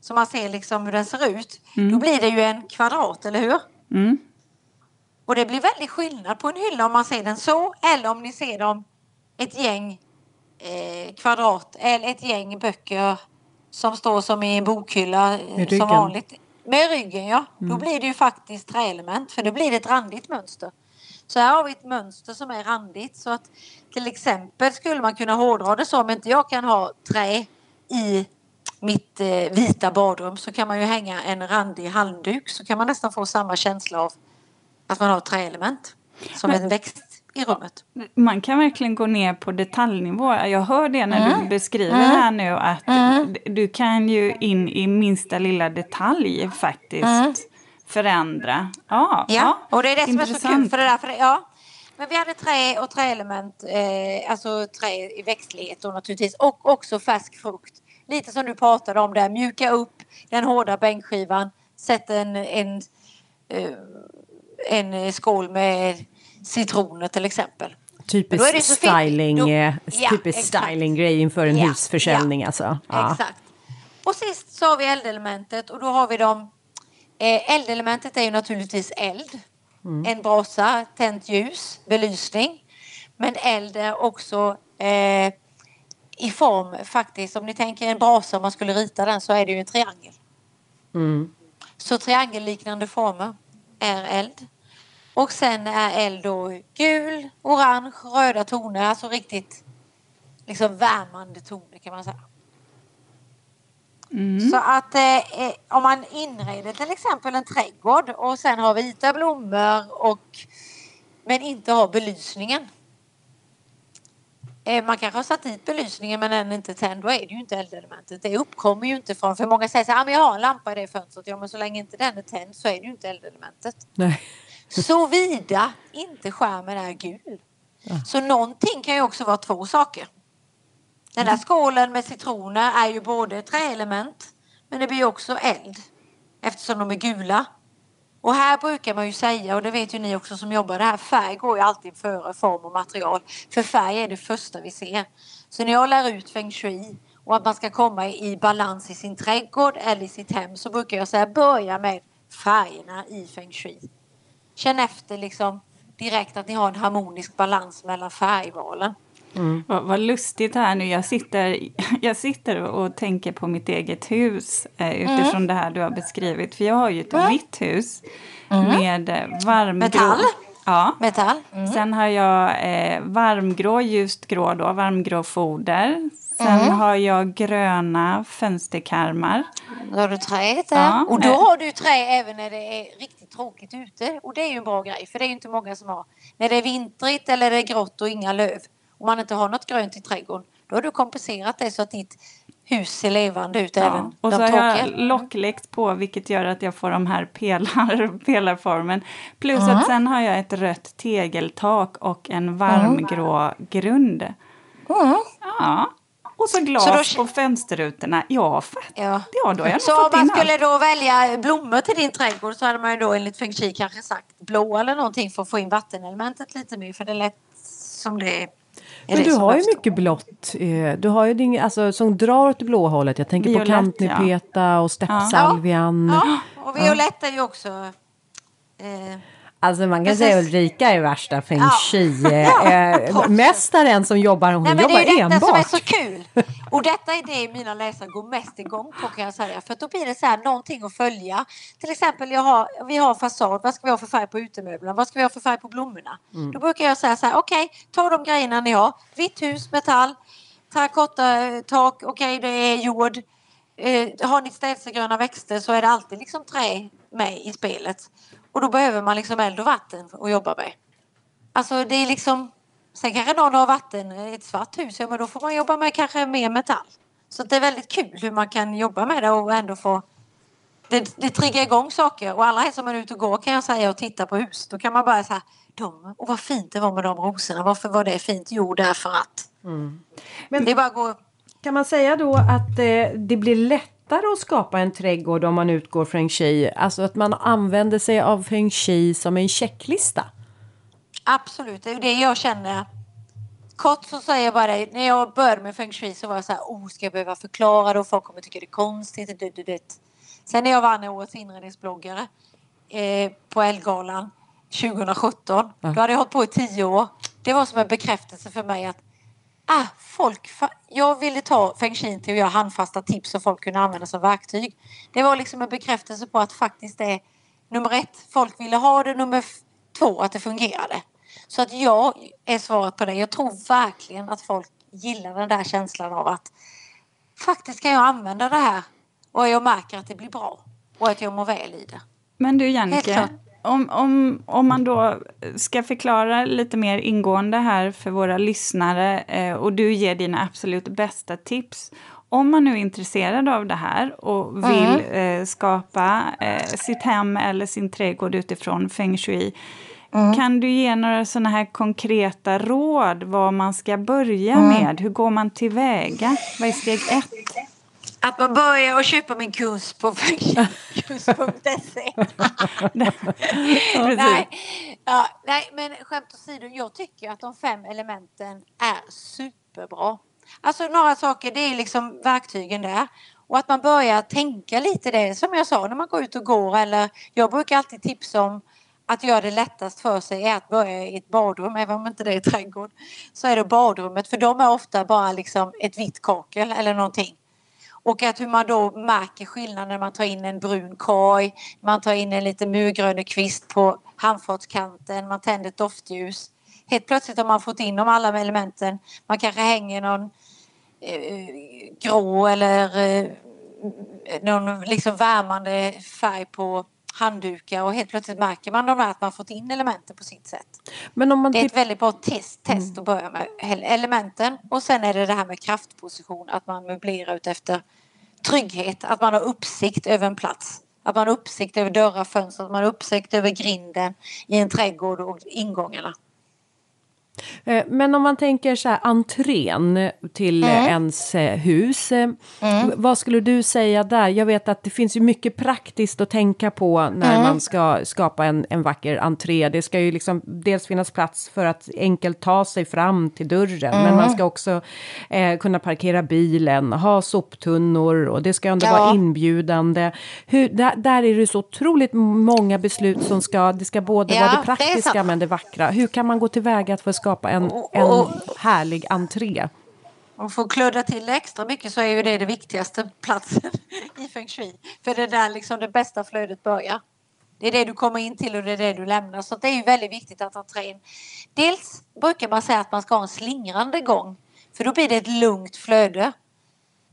Så man ser liksom hur den ser ut. Då blir det ju en kvadrat, eller hur? Mm. Och det blir väldigt skillnad på en hylla om man ser den så eller om ni ser dem ett gäng eh, kvadrat eller ett gäng böcker som står som i en bokhylla eh, som vanligt. Med ryggen ja. Då blir det ju faktiskt träelement för då blir det ett randigt mönster. Så här har vi ett mönster som är randigt så att till exempel skulle man kunna hårdra det så om inte jag kan ha trä i mitt eh, vita badrum så kan man ju hänga en randig halmduk så kan man nästan få samma känsla av att man har träelement som en växt i rummet. Man kan verkligen gå ner på detaljnivå. Jag hör det när Mm. du beskriver här nu att d- du kan ju in i minsta lilla detalj faktiskt förändra. Ja, Mm. Ja, och det är det som är så kul. intressant. För det där, för det, ja. Men vi hade trä och träelement, eh, alltså trä i växtlighet och naturligtvis och också färsk frukt. Lite som du pratade om där, mjuka upp den hårda bänkskivan, sätt en, en, eh, en skål med citroner till exempel. Då typisk styling, Då- eh, Ja, typisk stylinggrej inför en Ja, husförsäljning ja. alltså. Ja. Exakt. Och sist så har vi eldelementet och då har vi de eh, Eldelementet är ju naturligtvis eld. En brasa, tänt ljus, belysning. Men eld är också eh, i form faktiskt, om ni tänker en brasa om man skulle rita den så är det ju en triangel. Mm. Så triangelliknande former är eld. Och sen är eld då gul, orange, röda toner, alltså riktigt liksom värmande toner kan man säga. Så att eh, eh, om man inreder till exempel en trädgård och sen har vita blommor och men inte har belysningen. Eh, man kanske har satt dit belysningen men den är inte tänd, då är det ju inte eldelementet. Det uppkommer ju inte från, för många säger så här, ah, men jag har en lampa i det fönstret, ja men så länge inte den är tänd så är det ju inte eldelementet. Nej. Såvida inte skärmen är gul. Så någonting kan ju också vara två saker. Den där skålen med citroner är ju både träelement men det blir också eld eftersom de är gula. Och här brukar man ju säga, och det vet ju ni också som jobbar det här, färg går ju alltid före form och material. För färg är det första vi ser. Så när jag lär ut feng shui och att man ska komma i balans i sin trädgård eller i sitt hem så brukar jag säga börja med färgerna i feng shui. Känn efter liksom direkt att ni har en harmonisk balans mellan färgvalen. Mm. Vad, vad, lustigt här nu. Jag sitter, jag sitter och tänker på mitt eget hus eh, utifrån mm. det här du har beskrivit. För jag har ju ett mm. vitt hus mm. med eh, varmgrå... Metall? Ja. Metall. Mm. Sen har jag eh, varmgrå, ljust grå då, varmgrå foder. Sen mm. har jag gröna fönsterkarmar. Då har du träet där. Ja. Och då har du trä även när det är riktigt tråkigt ute. Och det är ju en bra grej, för det är ju inte många som har. När det är vintrigt eller det är grått och inga löv om man inte har något grönt i trädgården, då har du kompenserat det så att ditt hus ser levande ut. Ja. Även och så har jag lockläkt på vilket gör att jag får de här pelar, pelarformen. Plus mm. att sen har jag ett rött tegeltak och en varmgrå mm. grund. Mm. Ja. Och så glas så då... på fönsterrutorna. Ja, fett. Ja. ja då har jag Så om man skulle allt. då välja blommor till din trädgård så hade man ju då enligt feng shui kanske sagt blå eller någonting för att få in vattenelementet lite mer för det är lätt som det är men du har ju mycket blått. Eh, du har ju din, alltså, som drar åt det blå hållet. Jag tänker Violett, på kantnypeta ja. och steppsalvian. Ja. ja. och violett är ju också eh, Alltså man kan säga Ulrika är värsta feng shui-mästaren eh, som jobbar, hon Nej, men jobbar Det är detta som är så kul. Och detta är det mina läsare går mest igång på kan jag säga. För då blir det så här någonting att följa. Till exempel jag har, vi har fasad, vad ska vi ha för färg på utemöblerna? Vad ska vi ha för färg på blommorna? Mm. Då brukar jag säga så här, okej, okay, ta de grejerna ni har. Vitt hus, metall, terrakotta-tak, okej okay, det är jord. Eh, har ni städselgröna växter så är det alltid liksom trä med i spelet. Och då behöver man liksom eld och vatten att jobba med. Alltså det är liksom Sen kanske någon har vatten i ett svart hus, ja men då får man jobba med kanske mer metall. Så det är väldigt kul hur man kan jobba med det och ändå få det, det triggar igång saker och alla som är ute och går kan jag säga och tittar på hus. Då kan man bara säga de, och vad fint det var med de rosorna. Varför var det fint? Jo, därför att. Mm. Men det bara gå... Kan man säga då att eh, det blir lätt lättare att skapa en trädgård om man utgår från feng? Alltså att man använder sig av feng som en checklista? Absolut, det är det jag känner. Kort så säger jag bara när jag började med feng shui så var jag så här, oh, ska jag behöva förklara och folk kommer tycka det är konstigt. Det, det, det. Sen när jag vann årets inredningsbloggare eh, på Elgalan 2017, ja. då hade jag hållit på i tio år. Det var som en bekräftelse för mig att ah, folk, jag ville ta feng shui till att göra handfasta tips som folk kunde använda som verktyg. Det var liksom en bekräftelse på att faktiskt det nummer ett, folk ville ha det, nummer två, att det fungerade. Så att jag är svaret på det. Jag tror verkligen att folk gillar den där känslan av att faktiskt kan jag använda det här och jag märker att det blir bra och att jag mår väl i det. Men du Jannike, om, om, om man då ska förklara lite mer ingående här för våra lyssnare eh, och du ger dina absolut bästa tips. Om man nu är intresserad av det här och vill mm. eh, skapa eh, sitt hem eller sin trädgård utifrån feng shui. Mm. Kan du ge några sådana här konkreta råd vad man ska börja mm. med? Hur går man tillväga? Vad är steg ett? Att man börjar och köpa min kurs på kurs.se. nej, ja, nej, men skämt åsido, jag tycker att de fem elementen är superbra. Alltså några saker, det är liksom verktygen där. Och att man börjar tänka lite det, som jag sa, när man går ut och går eller jag brukar alltid tipsa om att göra det lättast för sig är att börja i ett badrum, även om inte det är trädgård. Så är det badrummet, för de är ofta bara liksom ett vitt kakel eller någonting. Och att hur man då märker skillnaden när man tar in en brun korg, man tar in en lite murgrönekvist på handfatskanten, man tänder ett doftljus. Helt plötsligt har man fått in de alla elementen. Man kanske hänger någon eh, grå eller eh, någon liksom värmande färg på handdukar och helt plötsligt märker man de att man fått in elementen på sitt sätt. Men om man Det är ett väldigt bra test, test att börja med. Ele- Elementen och sen är det det här med kraftposition, att man möblerar ut efter trygghet, att man har uppsikt över en plats. Att man har uppsikt över dörrar, fönster, att man har uppsikt över grinden i en trädgård och ingångarna. Eh, Men om man tänker så här entrén till Mm. ens eh, hus. eh, Vad skulle du säga där? Jag vet att det finns ju mycket praktiskt att tänka på när Mm. man ska skapa en, en vacker entré. Det ska ju liksom dels finnas plats för att enkelt ta sig fram till dörren. Men Mm. man ska också eh, kunna parkera bilen, ha soptunnor och det ska ändå Ja. vara inbjudande. Hur, där, där är det så otroligt många beslut som ska, det ska både Ja, vara det det praktiska sant. men det vackra. Hur kan man gå tillväga för att skapa en, en härlig entré? Och att kludda till extra mycket så är ju det det viktigaste platsen i feng shui. För det är där liksom det bästa flödet börjar. Det är det du kommer in till och det är det du lämnar. Så det är ju väldigt viktigt att entrén... Dels brukar man säga att man ska ha en slingrande gång. För då blir det ett lugnt flöde.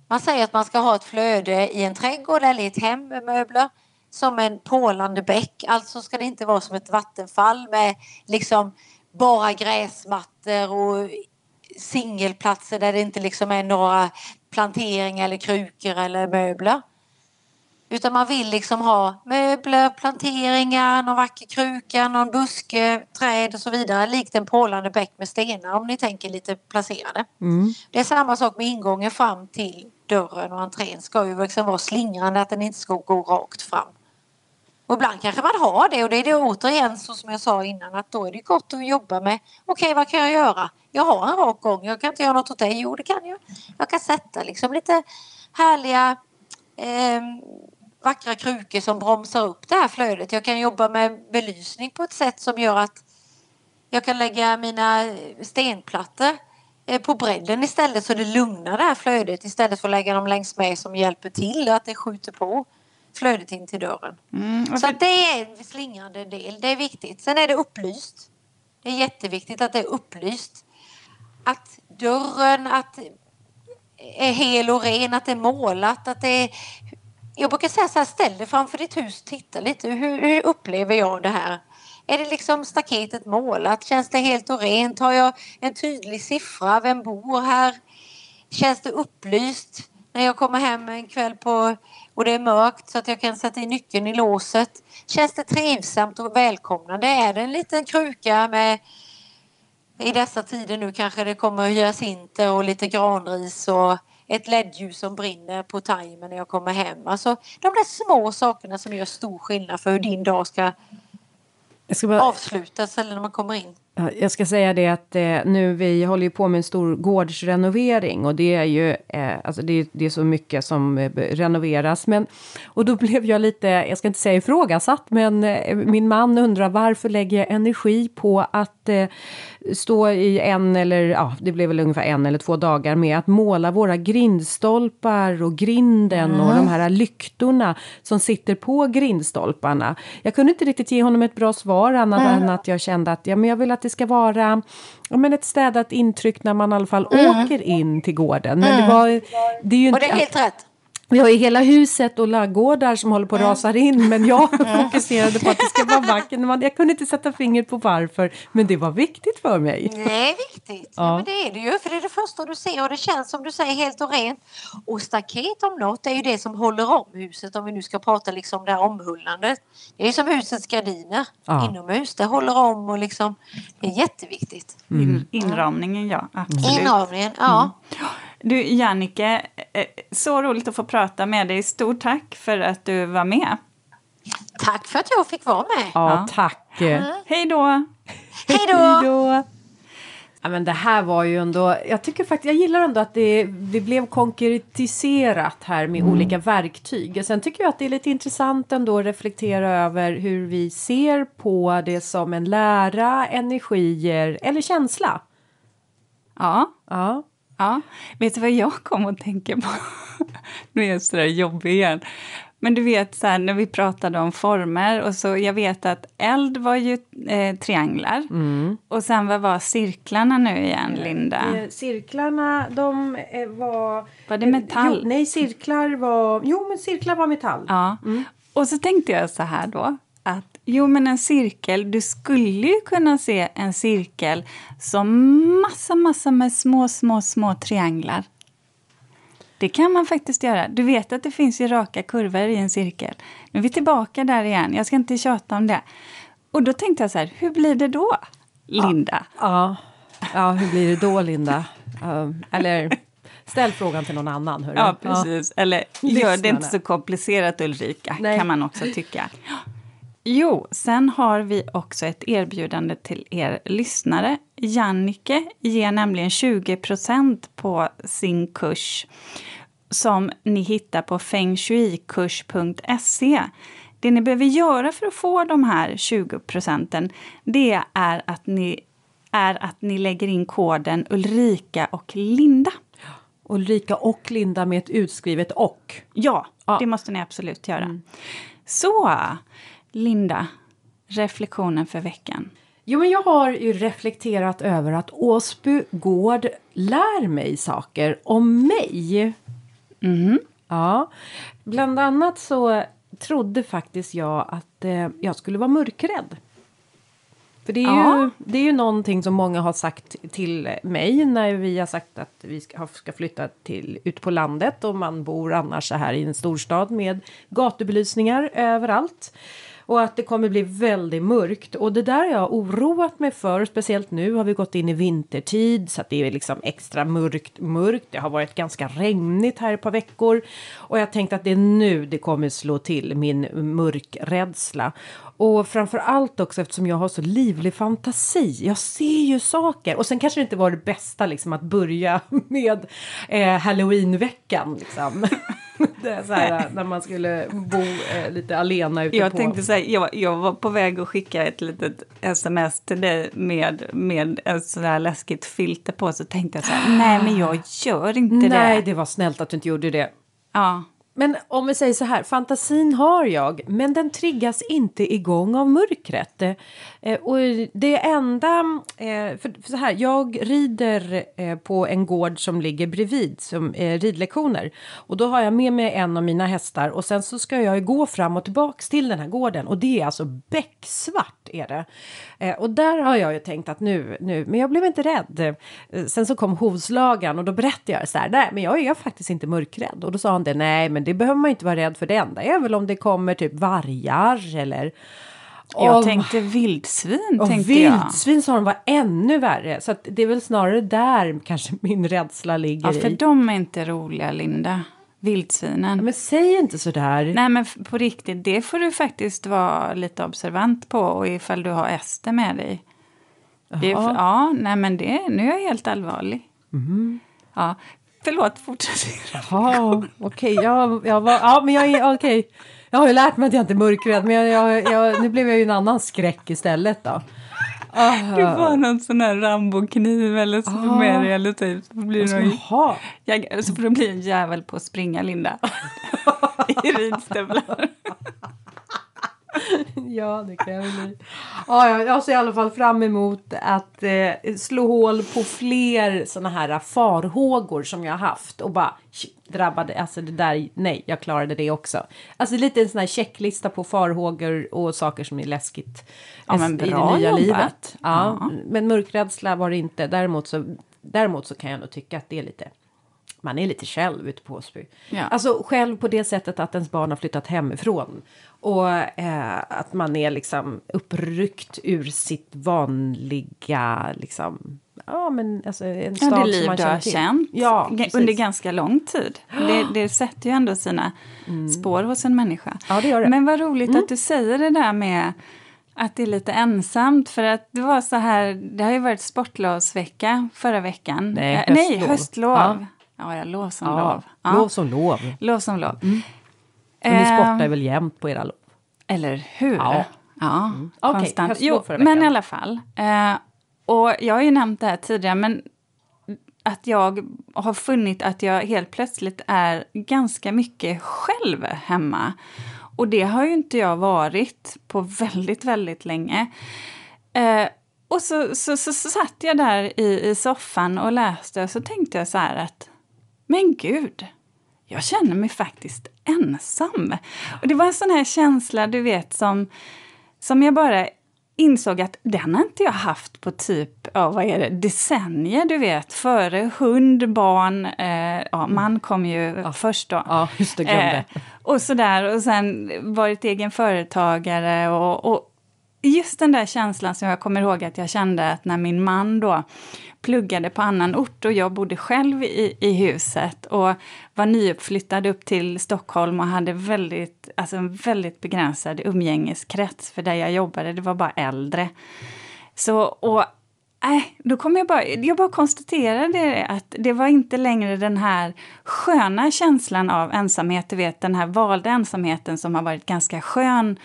Man säger att man ska ha ett flöde i en trädgård eller i ett hem med möbler som en pålande bäck. Alltså ska det inte vara som ett vattenfall med liksom bara gräsmattor och singelplatser där det inte liksom är några planteringar eller krukor eller möbler. Utan man vill liksom ha möbler, planteringar, någon vacker kruka, någon buske, träd och så vidare. Likt en pålande bäck med stenar om ni tänker lite placerade. Det är samma sak med ingången fram till dörren och entrén ska ju liksom vara slingrande att den inte ska gå rakt fram. Och ibland kanske man har det och det är det återigen så som jag sa innan att då är det gott att jobba med okej okay, vad kan jag göra? Jag har en rak gång, jag kan inte göra något åt dig. Jo det kan jag. Jag kan sätta liksom lite härliga eh, vackra krukor som bromsar upp det här flödet. Jag kan jobba med belysning på ett sätt som gör att jag kan lägga mina stenplattor eh, på bredden istället så det lugnar det här flödet istället för att lägga dem längs med som hjälper till att det skjuter på flödet in till dörren. Mm, Så för- att det är en slingrande del. Det är viktigt. Sen är det upplyst. Det är jätteviktigt att det är upplyst. Att dörren att är hel och ren, att det är målat, att det är... Jag brukar säga så här, ställ dig framför ditt hus och titta lite. Hur, hur upplever jag det här? Är det liksom staketet målat? Känns det helt och rent? Har jag en tydlig siffra? Vem bor här? Känns det upplyst när jag kommer hem en kväll på och det är mörkt så att jag kan sätta in nyckeln i låset? Känns det trivsamt och välkomnande? Är det en liten kruka med i dessa tider nu kanske det kommer hyacinter och lite granris och ett ledljus som brinner på timern när jag kommer hem. Alltså de där små sakerna som gör stor skillnad för hur din dag ska ska, bara, avslutas eller när man kommer in jag ska säga det att eh, nu vi håller ju på med en stor gårdsrenovering och det är ju eh, alltså det, är- det är så mycket som eh, renoveras. Men, och då blev jag lite, jag ska inte säga ifrågasatt, men eh, min man undrar varför lägger jag energi på att eh, stå i en eller, ja det blev väl ungefär en eller två dagar med att måla våra grindstolpar och grinden och de här lyktorna som sitter på grindstolparna. Jag kunde inte riktigt ge honom ett bra svar annat än att jag kände att ja, men jag vill att det ska vara ja, men ett städat intryck när man i alla fall åker in till gården. Men det var, det är ju Och det är helt rätt. Vi har ju hela huset och laggårdar som håller på att rasa in men jag fokuserade på att det ska vara vackert. Jag kunde inte sätta fingret på varför men det var viktigt för mig. Det är viktigt. Ja. Ja. men det är det ju. För det är det första du ser och det känns som du säger helt och rent. Och staket om något är ju det som håller om huset om vi nu ska prata liksom det här omhullandet. Det är som husets gardiner Ja. inomhus. Det håller om och liksom det är jätteviktigt. In, inramningen, ja. Absolut. Inramningen, ja. Du, Jannike, eh, så roligt att få prata med dig. Stort tack för att du var med. Tack för att jag fick vara med. Ja, tack. Hej då! Hej då! Ja, men det här var ju ändå, jag tycker faktiskt, jag gillar ändå att det, det blev konkretiserat här med olika verktyg. Sen tycker jag att det är lite intressant ändå att reflektera över hur vi ser på det som en lära, energier eller känsla. Ja, Ja. Ja. Vet du vad jag kom att tänka på? nu är jag sådär jobbig igen. Men du vet, så här, när vi pratade om former, och så jag vet att eld var ju eh, trianglar. Och sen vad var cirklarna nu igen, Linda? Eh, Cirklarna, de eh, var... Var det metall? Jo, nej, cirklar var... Jo, men cirklar var metall. Ja. Och så tänkte jag så här då, att jo men en cirkel, du skulle ju kunna se en cirkel som massa, massa med små, små, små trianglar. Det kan man faktiskt göra. Du vet att det finns ju raka kurvor i en cirkel. Nu är vi tillbaka där igen, jag ska inte tjata om det. Och då tänkte jag så här, hur blir det då, Linda? Ja, ja hur blir det då Linda? Um, eller ställ frågan till någon annan. Hörru. Ja, precis. Eller gör det inte så komplicerat Ulrika, Nej. kan man också tycka. Jo, sen har vi också ett erbjudande till er lyssnare. Jannike ger nämligen 20% på sin kurs som ni hittar på fengshuikurs.se. Det ni behöver göra för att få de här 20 procenten det är att, ni, är att ni lägger in koden Ulrika och Linda. Ulrika och Linda med ett utskrivet och. Ja, Ja. det måste ni absolut göra. Så, Linda, reflektionen för veckan. Jo, men jag har ju reflekterat över att Åsby gård lär mig saker om mig. Ja, bland annat så trodde faktiskt jag att eh, jag skulle vara mörkrädd. För det är, Ja. ju, det är ju någonting som många har sagt till mig när vi har sagt att vi ska, ska flytta till, ut på landet och man bor annars så här i en storstad med gatubelysningar överallt. Och att det kommer bli väldigt mörkt. Och det där har jag oroat mig för. Speciellt nu har vi gått in i vintertid så att det är liksom extra mörkt. mörkt. Det har varit ganska regnigt här ett par veckor. Och jag tänkte att det är nu det kommer slå till min mörkrädsla. Och framför allt också eftersom jag har så livlig fantasi. Jag ser ju saker. Och sen kanske det inte var det bästa liksom att börja med eh, halloweenveckan. Liksom. så här när man skulle bo eh, lite alena ute Jag på... tänkte säga, jag, jag var på väg att skicka ett litet sms till dig med, med ett sådär läskigt filter på, så tänkte jag så här, nej men jag gör inte Nej, det. det var snällt att du inte gjorde det. Ja. Men om vi säger så här, fantasin har jag, men den triggas inte igång av mörkret. Eh, och det enda, eh, för, för så här, jag rider eh, på en gård som ligger bredvid som eh, ridlektioner. Och då har jag med mig en av mina hästar och sen så ska jag ju gå fram och tillbaks till den här gården och det är alltså becksvart är det. Eh, och där har jag ju tänkt att nu, nu, men jag blev inte rädd. Eh, sen så kom hovslagaren och då berättade jag så här, nej men jag är faktiskt inte mörkrädd. Och då sa han det, nej men det behöver man inte vara rädd för, det enda är väl om det kommer typ vargar eller Jag om- tänkte vildsvin, och tänkte jag. vildsvin sa de var ännu värre. Så det är väl snarare där kanske min rädsla ligger Ja, för i. de är inte roliga, Linda. Vildsvinen. Men säg inte sådär. Nej, men på riktigt, det får du faktiskt vara lite observant på och ifall du har Ester med dig. Det, ja, nej men det, nu är jag helt allvarlig. Ja, förlåt, fortsätt. Ja, okej. Ja, jag var, ja, men jag är okej. Jag har ju lärt mig att jag inte är mörkrädd, men jag, jag, jag, nu blev jag ju en annan skräck istället då. Ah, Du får någon sån här Rambo-kniv eller så Ah. med dig eller typ. Så blir någon, Jaha. jag, så får du bli en jävel på att springa, Linda. I ridstövlar. Ja, det kan jag väl. Ja, ja, jag ser i alla fall fram emot att eh, slå hål på fler såna här farhågor som jag har haft och bara drabbade, alltså det där, nej, jag klarade det också. Alltså lite en sån här checklista på farhågor och saker som är läskigt Ja, men i det bra nya jobbat. livet. Ja, Ja. men mörkrädsla var det inte. Däremot så, däremot så kan jag nog tycka att det är lite man är lite själv ute på Åsby. Ja. Alltså själv på det sättet att ens barn har flyttat hemifrån. Och eh, att man är liksom uppryckt ur sitt vanliga, liksom, ja men alltså en Ja, stad det som liv man du har till. känt Ja, under ganska lång tid. Det, det sätter ju ändå sina spår hos en människa. Ja, det gör det. Men vad roligt att du säger det där med att det är lite ensamt. För att det var så här, det har ju varit sportlovsvecka förra veckan. Nej, Eh, nej höstlov. höstlov. Ja. Ja, ja, lov som Ja, lov. Ja, lov som lov. lov som lov. Men ni Eh, sportar väl jämt på era lov? Eller hur? Ja. Ja, Okej, konstant. Jo, förra men i alla fall. Eh, och jag har ju nämnt det här tidigare, men att jag har funnit att jag helt plötsligt är ganska mycket själv hemma. Och det har ju inte jag varit på väldigt, väldigt länge. Eh, och så, så, så, så satt jag där i, i soffan och läste och så tänkte jag så här att men gud, jag känner mig faktiskt ensam. Och det var en sån här känsla, du vet, som, som jag bara insåg att den har inte jag haft på typ, ja, vad är det, decennier, du vet. Före hund, barn, eh, ja, man kom ju ja. först då. Ja, just det, glömde. Eh, och sådär, och sen varit egen företagare och, och just den där känslan som jag kommer ihåg att jag kände att när min man då pluggade på annan ort och jag bodde själv i, i huset och var nyuppflyttad upp till Stockholm och hade väldigt, alltså en väldigt begränsad umgängeskrets för där jag jobbade, det var bara äldre. Så, och äh, då kom jag bara, jag bara konstaterade att det var inte längre den här sköna känslan av ensamhet, du vet den här valda ensamheten som har varit ganska skön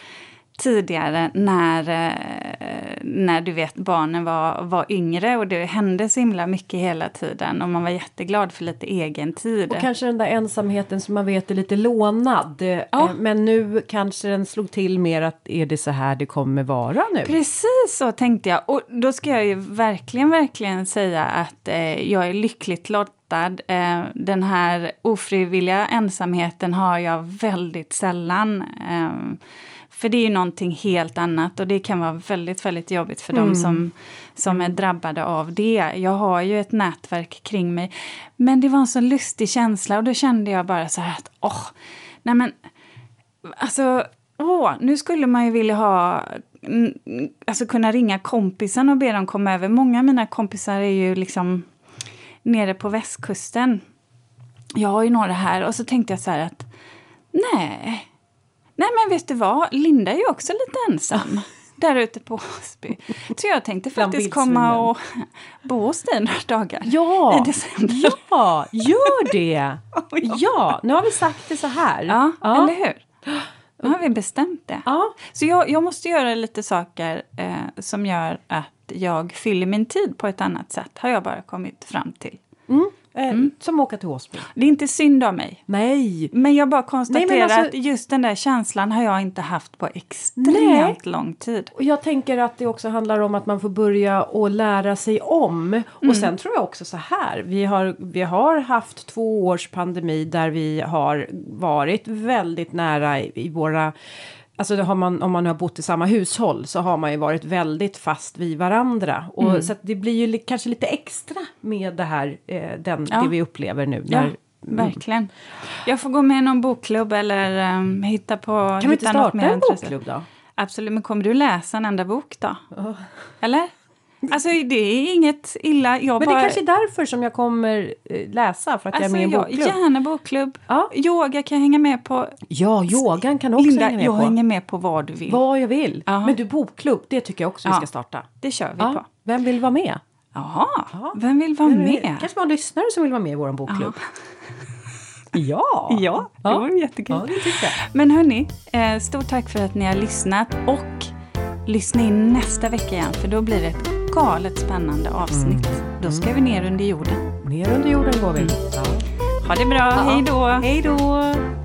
tidigare när, eh, när du vet barnen var, var yngre och det hände så himla mycket hela tiden och man var jätteglad för lite egen tid. Och kanske den där ensamheten som man vet är lite lånad. Eh, ja. Men nu kanske den slog till mer att är det så här det kommer vara nu? Precis så tänkte jag. Och då ska jag ju verkligen, verkligen säga att eh, jag är lyckligt lottad Eh, den här ofrivilliga ensamheten har jag väldigt sällan. För det är ju någonting helt annat och det kan vara väldigt, väldigt jobbigt för mm. de som, som är drabbade av det. Jag har ju ett nätverk kring mig. Men det var en så lustig känsla och då kände jag bara så här att åh, nej men alltså åh, nu skulle man ju vilja ha alltså kunna ringa kompisen och be dem komma över. Många av mina kompisar är ju liksom nere på västkusten. Jag har ju några här och så tänkte jag så här att nej, Nej men vet du vad, Linda är ju också lite ensam. där ute på Åsby. Så jag tänkte faktiskt komma och bo hos dig några dagar ja, i december. Ja, gör det! ja, nu har vi sagt det så här. Ja, ja. eller hur? Nu har vi bestämt det. Ja. Så jag, jag måste göra lite saker eh, som gör att jag fyller min tid på ett annat sätt, har jag bara kommit fram till. Eh, mm. Som åka till Åsby. Det är inte synd av mig. Nej. Men jag bara konstaterar Nej, alltså, att just den där känslan har jag inte haft på extremt nej. lång tid. Och jag tänker att det också handlar om att man får börja och lära sig om. Mm. Och sen tror jag också så här. Vi har, vi har haft två års pandemi där vi har varit väldigt nära i, i våra Alltså har man, om man har bott i samma hushåll så har man ju varit väldigt fast vid varandra. Och mm. Så det blir ju li kanske lite extra med det här, eh, den, ja. det vi upplever nu. När, ja, verkligen. Jag får gå med i någon bokklubb eller um, hitta på... Kan vi inte starta en bokklubb då? Absolut, men kommer du läsa en enda bok då? Oh. Eller? Alltså det är inget illa. Jag Men bara... det är kanske är därför som jag kommer eh, läsa, för att alltså, jag är med i en alltså, bokklubb. Gärna bokklubb. Ja. Yoga kan jag hänga med på. Ja, yogan kan också Linda, hänga med jag på. hänger med på vad du vill. Vad jag vill. Aha. Men du, bokklubb, det tycker jag också ja. vi ska starta. Det kör vi ja. på. Vem vill vara med? Jaha, vem vill vara med? kanske en lyssnare som vill vara med i vår bokklubb. Ja, ja, det var jättekul. Ja, Men hörni, eh, stort tack för att ni har lyssnat och lyssna in nästa vecka igen för då blir det ett galet spännande avsnitt. Mm. Då ska vi ner under jorden. Ner under jorden går vi. Mm. Ja. Ha det bra, ja. hej då! Hej då!